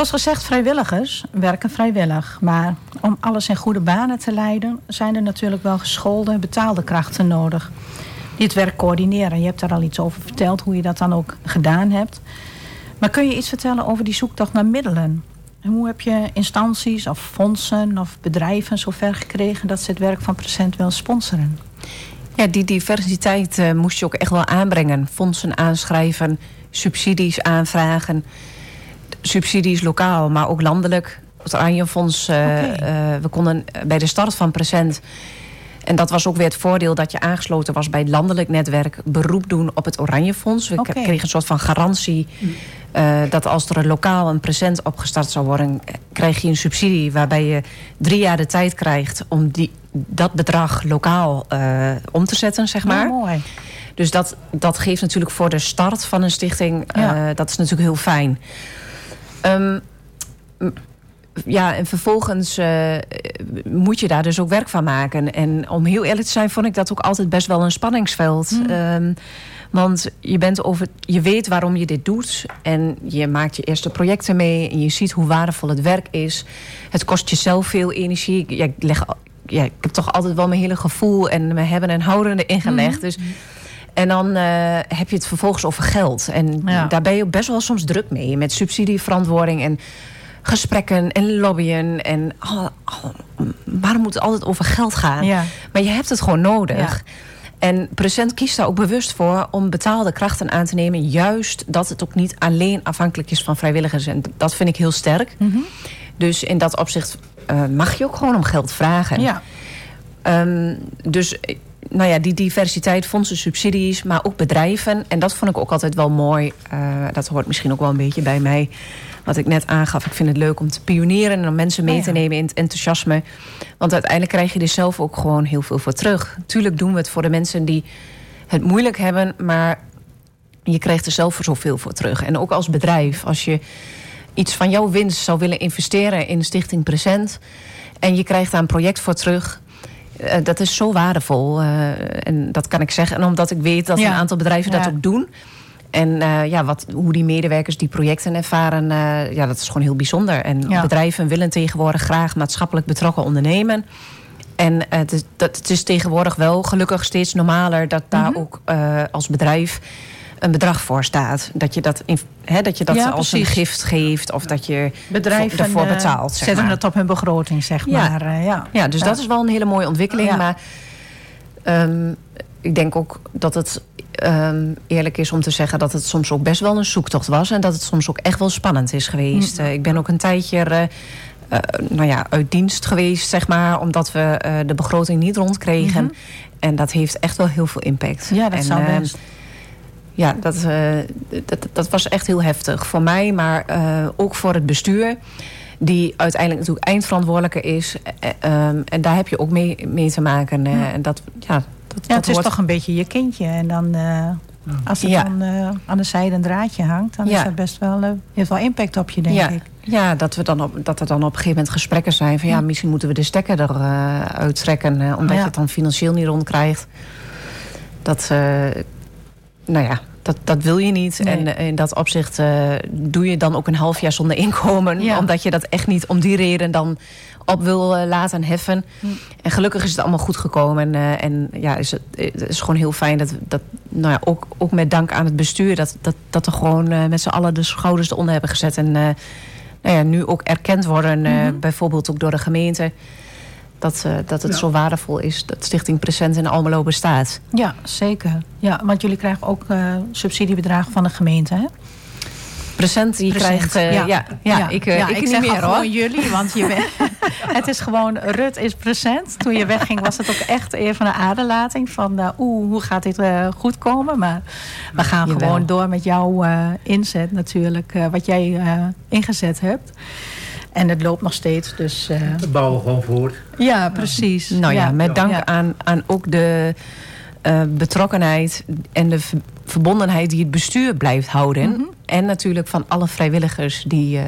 Zoals gezegd, vrijwilligers werken vrijwillig. Maar om alles in goede banen te leiden, zijn er natuurlijk wel geschoolde, betaalde krachten nodig. Die het werk coördineren. Je hebt daar al iets over verteld, hoe je dat dan ook gedaan hebt. Maar kun je iets vertellen over die zoektocht naar middelen? En hoe heb je instanties of fondsen of bedrijven zover gekregen dat ze het werk van Present willen sponsoren? Ja, die diversiteit eh, moest je ook echt wel aanbrengen. Fondsen aanschrijven, subsidies aanvragen. Subsidies lokaal, maar ook landelijk. Het Oranje Fonds, eh, eh, we konden bij de start van Present... en dat was ook weer het voordeel dat je aangesloten was bij het landelijk netwerk... beroep doen op het Oranje Fonds. We kregen een soort van garantie... eh, dat als er een lokaal een present opgestart zou worden... eh, krijg je een subsidie waarbij je drie jaar de tijd krijgt... om die, dat bedrag lokaal eh, om te zetten, zeg maar. Ja, mooi. Dus dat, dat geeft natuurlijk voor de start van een stichting... Ja. eh, dat is natuurlijk heel fijn. Ehm, ja, en vervolgens eh, moet je daar dus ook werk van maken. En om heel eerlijk te zijn, vond ik dat ook altijd best wel een spanningsveld. Ehm, want je, bent over, je weet waarom je dit doet. En je maakt je eerste projecten mee. En je ziet hoe waardevol het werk is. Het kost jezelf veel energie. Ja, ik, leg, ja, ik heb toch altijd wel mijn hele gevoel en mijn hebben en houden erin gelegd. Dus, en dan eh, heb je het vervolgens over geld. En Ja. daar ben je ook best wel soms druk mee. Met subsidieverantwoording en gesprekken en lobbyen. En oh, oh, waarom moet het altijd over geld gaan? Ja. Maar je hebt het gewoon nodig. Ja. En Present kiest daar ook bewust voor om betaalde krachten aan te nemen. Juist dat het ook niet alleen afhankelijk is van vrijwilligers. En dat vind ik heel sterk. Mhm. Dus in dat opzicht eh, mag je ook gewoon om geld vragen. Ja. Ehm, dus nou ja, die diversiteit, fondsen, subsidies, maar ook bedrijven. En dat vond ik ook altijd wel mooi. Eh, dat hoort misschien ook wel een beetje bij mij. Wat ik net aangaf. Ik vind het leuk om te pionieren en om mensen mee Oh ja. te nemen in het enthousiasme. Want uiteindelijk krijg je er zelf ook gewoon heel veel voor terug. Tuurlijk doen we het voor de mensen die het moeilijk hebben, maar je krijgt er zelf zoveel voor terug. En ook als bedrijf, als je iets van jouw winst zou willen investeren in Stichting Present. en je krijgt daar een project voor terug. Eh, dat is zo waardevol. eh, en dat kan ik zeggen. En omdat ik weet dat Ja. een aantal bedrijven dat ook doen. En eh, ja, wat, hoe die medewerkers die projecten ervaren, ja, dat is gewoon heel bijzonder. En Ja. bedrijven willen tegenwoordig graag maatschappelijk betrokken ondernemen. En het, is, dat, het is tegenwoordig wel gelukkig steeds normaler dat daar Mhm. ook als bedrijf een bedrag voor staat. Dat je dat, in, dat, je dat Ja, als precies. een gift geeft of dat je Bedrijven voor- ervoor eh, betaalt. Zeg zetten maar. het op hun begroting, zeg Ja. maar. eh, ja. Ja, dus Ja. dat is wel een hele mooie ontwikkeling. Maar ehm, ik denk ook dat het ehm, eerlijk is om te zeggen dat het soms ook best wel een zoektocht was. En dat het soms ook echt wel spannend is geweest. Mm. Eh, ik ben ook een tijdje nou ja, uit dienst geweest, zeg maar, omdat we de begroting niet rondkregen. Mhm. En dat heeft echt wel heel veel impact. Ja, dat en, zou ehm, best. Ja, dat, eh, dat, dat was echt heel heftig voor mij, maar eh, ook voor het bestuur. Die uiteindelijk natuurlijk eindverantwoordelijke is. Eh, ehm, en daar heb je ook mee, mee te maken. eh, Ja. En dat, ja, dat, Ja, dat het is hoort- toch een beetje je kindje. En dan, eh, als het Ja. dan eh, aan de zijde een draadje hangt, dan Ja. is dat best wel, heeft wel impact op je, denk ja, ik. ja dat, we dan op, dat er dan op een gegeven moment gesprekken zijn van ja, misschien moeten we de stekker eruit uittrekken, eh, omdat Ja. je het dan financieel niet rondkrijgt. Dat, eh, nou ja, dat, dat wil je niet. Nee. En eh, in dat opzicht eh, doe je dan ook een half jaar zonder inkomen, Ja. omdat je dat echt niet om die reden dan op wil eh, laten heffen. Hm. En gelukkig is het allemaal goed gekomen. en ja, is het, het is gewoon heel fijn dat, dat nou ja, ook, ook met dank aan het bestuur, dat, dat, dat er gewoon met z'n allen de schouders eronder hebben gezet. En nou ja, nu ook erkend worden, Mhm. bijvoorbeeld ook door de gemeente. Dat, eh, dat het zo waardevol is dat Stichting Present in Almelo bestaat. Ja, zeker. Ja, want jullie krijgen ook eh, subsidiebedragen van de gemeente, hè? Present, die Present, krijgt... eh, ja. Ja, ik, eh, ik, niet zeg meer al hoor. gewoon jullie, want je bent- het is gewoon Rut is present. Toen je wegging was het ook echt even een aderlating van eh, oeh, hoe gaat dit goed komen? Maar we gaan Jawel. gewoon door met jouw inzet natuurlijk, wat jij ingezet hebt. En het loopt nog steeds, dus eh, We bouwen gewoon voort. ja, precies. Nou ja, met dank Ja. Aan, aan ook de eh, betrokkenheid en de ver- verbondenheid die het bestuur blijft houden. Mhm. En natuurlijk van alle vrijwilligers die eh,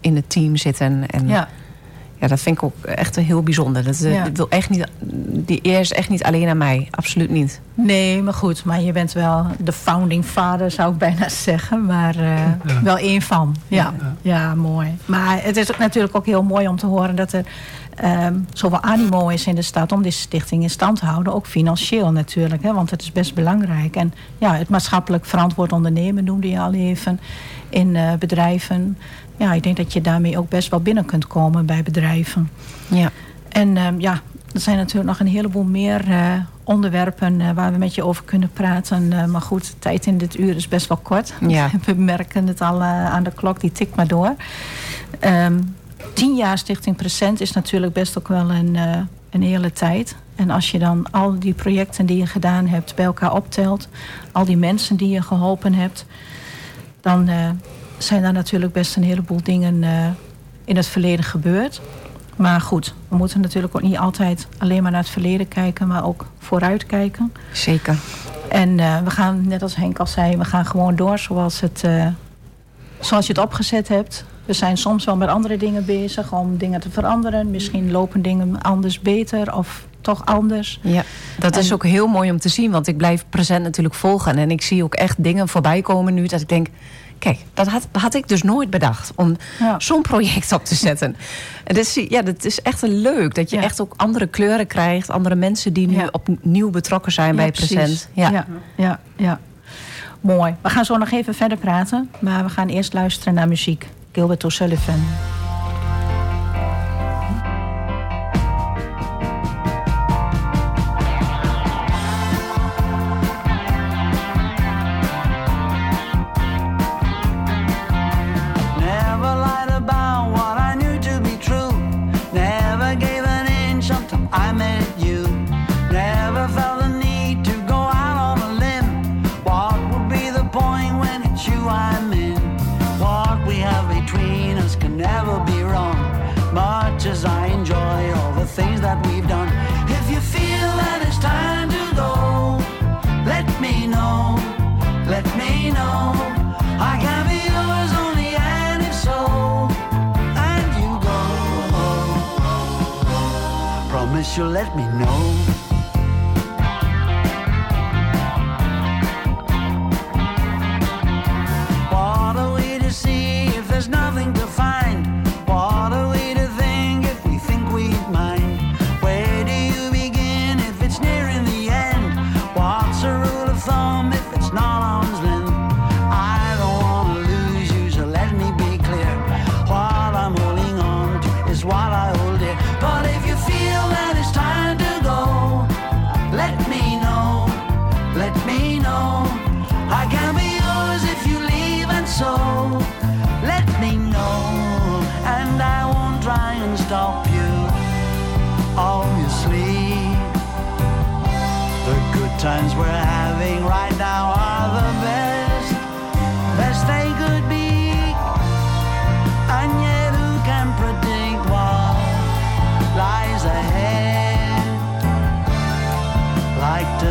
in het team zitten. En ja. Ja, dat vind ik ook echt heel bijzonder. Dat, eh, Ja. dat wil echt niet, die eer is echt niet alleen aan mij. Absoluut niet. Nee, maar goed, maar je bent wel de founding father, zou ik bijna zeggen. Maar eh, wel één van. Ja. Ja. mooi. Maar het is ook natuurlijk ook heel mooi om te horen dat er ehm, zoveel animo is in de stad om deze stichting in stand te houden. Ook financieel natuurlijk, hè, want het is best belangrijk. En ja, het maatschappelijk verantwoord ondernemen noemde je al even in eh, bedrijven. Ja, ik denk dat je daarmee ook best wel binnen kunt komen bij bedrijven. Ja. En ehm, ja, er zijn natuurlijk nog een heleboel meer eh, onderwerpen eh, waar we met je over kunnen praten. Eh, maar goed, de tijd in dit uur is best wel kort. Ja. We merken het al aan de klok, die tikt maar door. Ehm tien jaar Stichting Present is natuurlijk best ook wel een, een hele tijd. En als je dan al die projecten die je gedaan hebt bij elkaar optelt... al die mensen die je geholpen hebt... dan zijn daar natuurlijk best een heleboel dingen eh, in het verleden gebeurd. Maar goed, we moeten natuurlijk ook niet altijd alleen maar naar het verleden kijken... maar ook vooruit kijken. Zeker. En eh, we gaan, net als Henk al zei, we gaan gewoon door zoals, het, eh, zoals je het opgezet hebt. We zijn soms wel met andere dingen bezig om dingen te veranderen. Misschien lopen dingen anders beter of toch anders. Ja, dat is ook heel mooi om te zien. Want ik blijf present natuurlijk volgen. En ik zie ook echt dingen voorbij komen nu. Dat ik denk, kijk, dat had, had ik dus nooit bedacht. Om Ja. zo'n project op te zetten. En dat is, ja, dat is echt een leuk. Dat je Ja. echt ook andere kleuren krijgt. Andere mensen die nu Ja. opnieuw betrokken zijn bij precies. present. Ja. ja, ja, ja. Mooi. We gaan zo nog even verder praten. Maar we gaan eerst luisteren naar muziek. Gilbert O'Sullivan. You'll let me know.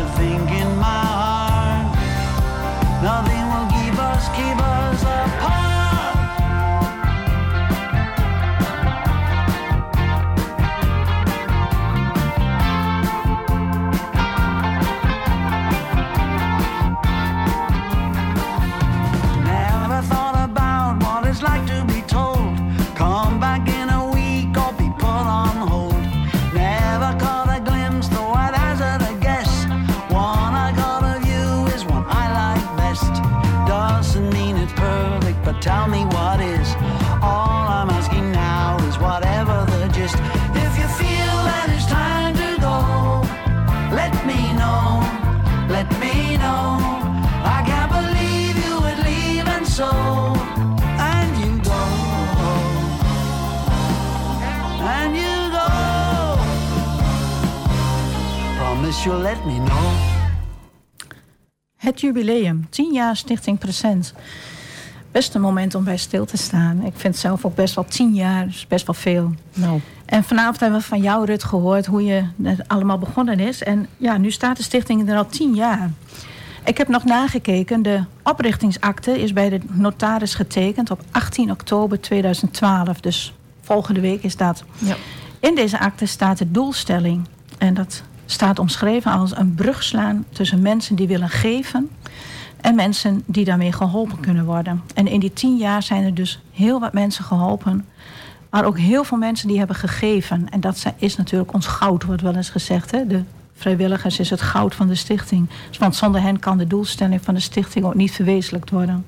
thinking Promise you'll let me know. Het jubileum, 10 jaar Stichting Present. Best een moment om bij stil te staan. Ik vind zelf ook best wel 10 jaar, is best wel veel. Nou, En vanavond hebben we van jou, Rut, gehoord hoe je het allemaal begonnen is. En ja, nu staat de stichting er al 10 jaar. Ik heb nog nagekeken. De oprichtingsakte is bij de notaris getekend op 18 oktober 2012. Dus volgende week is dat. Ja. In deze akte staat de doelstelling. En dat staat omschreven als een brug slaan tussen mensen die willen geven en mensen die daarmee geholpen kunnen worden. En in die tien jaar zijn er dus heel wat mensen geholpen. Maar ook heel veel mensen die hebben gegeven. En dat is natuurlijk ons goud, wordt wel eens gezegd. Hè? De vrijwilligers is het goud van de stichting. Want zonder hen kan de doelstelling van de stichting ook niet verwezenlijkt worden.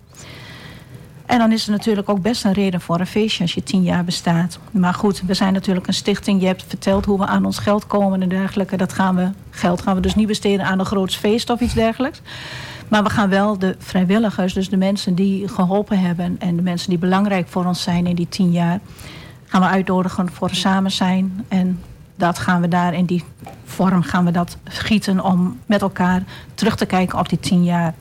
En dan is er natuurlijk ook best een reden voor een feestje als je tien jaar bestaat. Maar goed, we zijn natuurlijk een stichting. Je hebt verteld hoe we aan ons geld komen en dergelijke. Dat gaan we, geld gaan we dus niet besteden aan een groot feest of iets dergelijks. Maar we gaan wel de vrijwilligers, dus de mensen die geholpen hebben... en de mensen die belangrijk voor ons zijn in die tien jaar... gaan we uitnodigen voor samen zijn. En dat gaan we daar in die vorm gaan we dat gieten... om met elkaar terug te kijken op die tien jaar.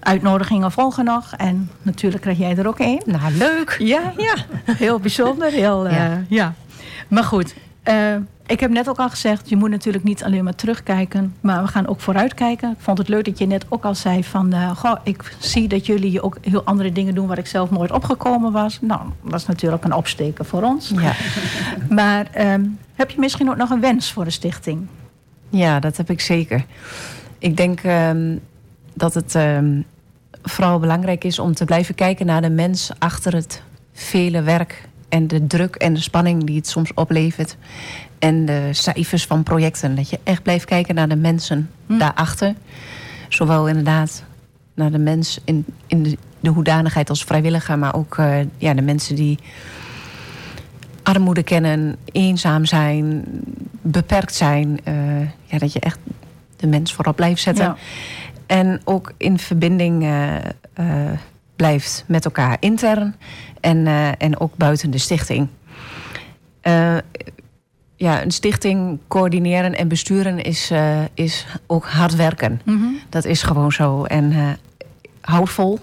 Uitnodigingen volgen nog. En natuurlijk krijg jij er ook één. Nou, leuk. Ja, ja. Heel bijzonder. Heel, eh, Ja. ja. Maar goed, eh, ik heb net ook al gezegd... je moet natuurlijk niet alleen maar terugkijken... maar we gaan ook vooruitkijken. Ik vond het leuk dat je net ook al zei van... eh, goh, ik zie dat jullie ook heel andere dingen doen... waar ik zelf nooit opgekomen was. Nou, dat is natuurlijk een opsteken voor ons. Ja. Maar ehm, heb je misschien ook nog een wens voor de stichting? Ja, dat heb ik zeker. Ik denk ehm, dat het ehm, vooral belangrijk is om te blijven kijken naar de mens achter het vele werk en de druk en de spanning die het soms oplevert. En de cijfers van projecten. Dat je echt blijft kijken naar de mensen daarachter. Zowel inderdaad naar de mens in, in de, de hoedanigheid als vrijwilliger, maar ook eh, ja, de mensen die armoede kennen, eenzaam zijn, beperkt zijn. eh, ja, dat je echt de mens voorop blijft zetten. Ja. En ook in verbinding eh, eh, blijft met elkaar intern en, eh, en ook buiten de stichting. Ja, een stichting coördineren en besturen is, is ook hard werken. Dat is gewoon zo. En houd vol.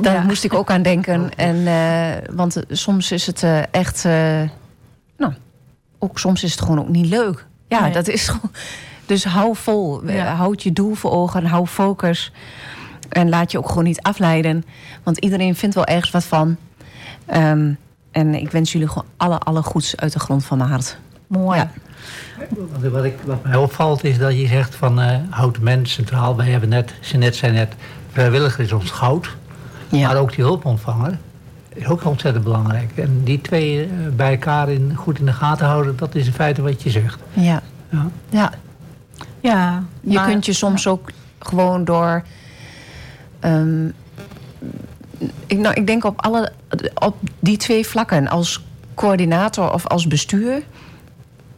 Daar Ja. moest ik ook aan denken. En, eh, want soms is het echt... nou, ook soms is het gewoon ook niet leuk. Ja, Nee. dat is gewoon... Dus hou vol. Eh, Ja. Houd je doel voor ogen. Hou focus. En laat je ook gewoon niet afleiden. Want iedereen vindt wel ergens wat van. Ehm, en ik wens jullie gewoon alle, alle goeds uit de grond van mijn hart. Mooi. Ja. Wat, ik, wat mij opvalt is dat je zegt van eh houd de mens centraal. Wij hebben net, ze net zei net, vrijwilliger is ons goud. Ja. Maar ook die hulpontvanger is ook ontzettend belangrijk. En die twee eh, bij elkaar in, goed in de gaten houden, dat is in feite wat je zegt. Ja. Ja. ja. Ja, Je maar- kunt je soms ook gewoon door. ehm, ik, nou, ik denk op, alle, op die twee vlakken, als coördinator of als bestuur,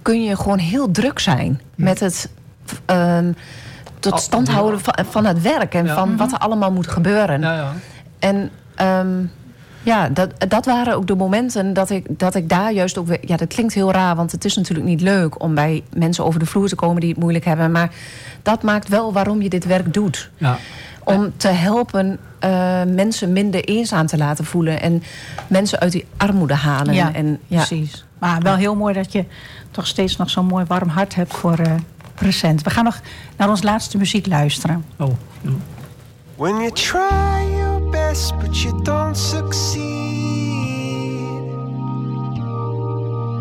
kun je gewoon heel druk zijn met het ehm, tot stand houden van, van het werk en Ja. van wat er allemaal moet gebeuren. Ja, ja. En ehm, ja, dat, dat waren ook de momenten dat ik, dat ik daar juist ook weer... Ja, dat klinkt heel raar, want het is natuurlijk niet leuk... om bij mensen over de vloer te komen die het moeilijk hebben. Maar dat maakt wel waarom je dit werk doet. ja. Om te helpen eh, mensen minder eenzaam te laten voelen... en mensen uit die armoede halen. Ja, en, ja. precies. Maar wel heel mooi dat je toch steeds nog zo'n mooi warm hart hebt voor eh present. We gaan nog naar ons laatste muziek luisteren. Oh, ja. When you try your best but you don't succeed.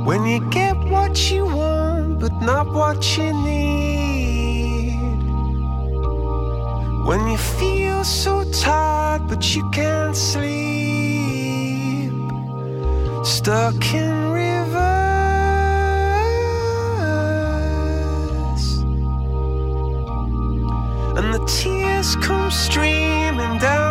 When you get what you want but not what you need. When you feel so tired but you can't sleep. Stuck in reverse. And the tears come streaming down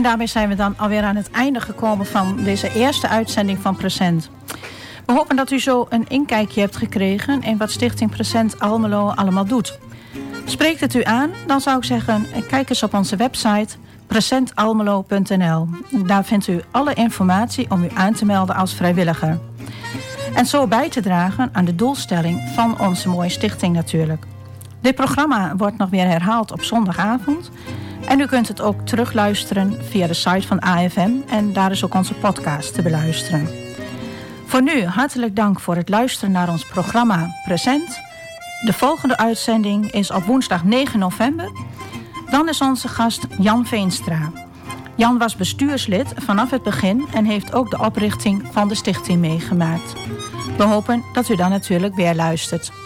En daarmee zijn we dan alweer aan het einde gekomen van deze eerste uitzending van Present. We hopen dat u zo een inkijkje hebt gekregen in wat Stichting Present Almelo allemaal doet. Spreekt het u aan, dan zou ik zeggen, kijk eens op onze website presentalmelo.nl. Daar vindt u alle informatie om u aan te melden als vrijwilliger. En zo bij te dragen aan de doelstelling van onze mooie stichting natuurlijk. Dit programma wordt nog weer herhaald op zondagavond. En u kunt het ook terugluisteren via de site van AFM. En daar is ook onze podcast te beluisteren. Voor nu hartelijk dank voor het luisteren naar ons programma Present. De volgende uitzending is op woensdag 9 november. Dan is onze gast Jan Veenstra. Jan was bestuurslid vanaf het begin en heeft ook de oprichting van de stichting meegemaakt. We hopen dat u dan natuurlijk weer luistert.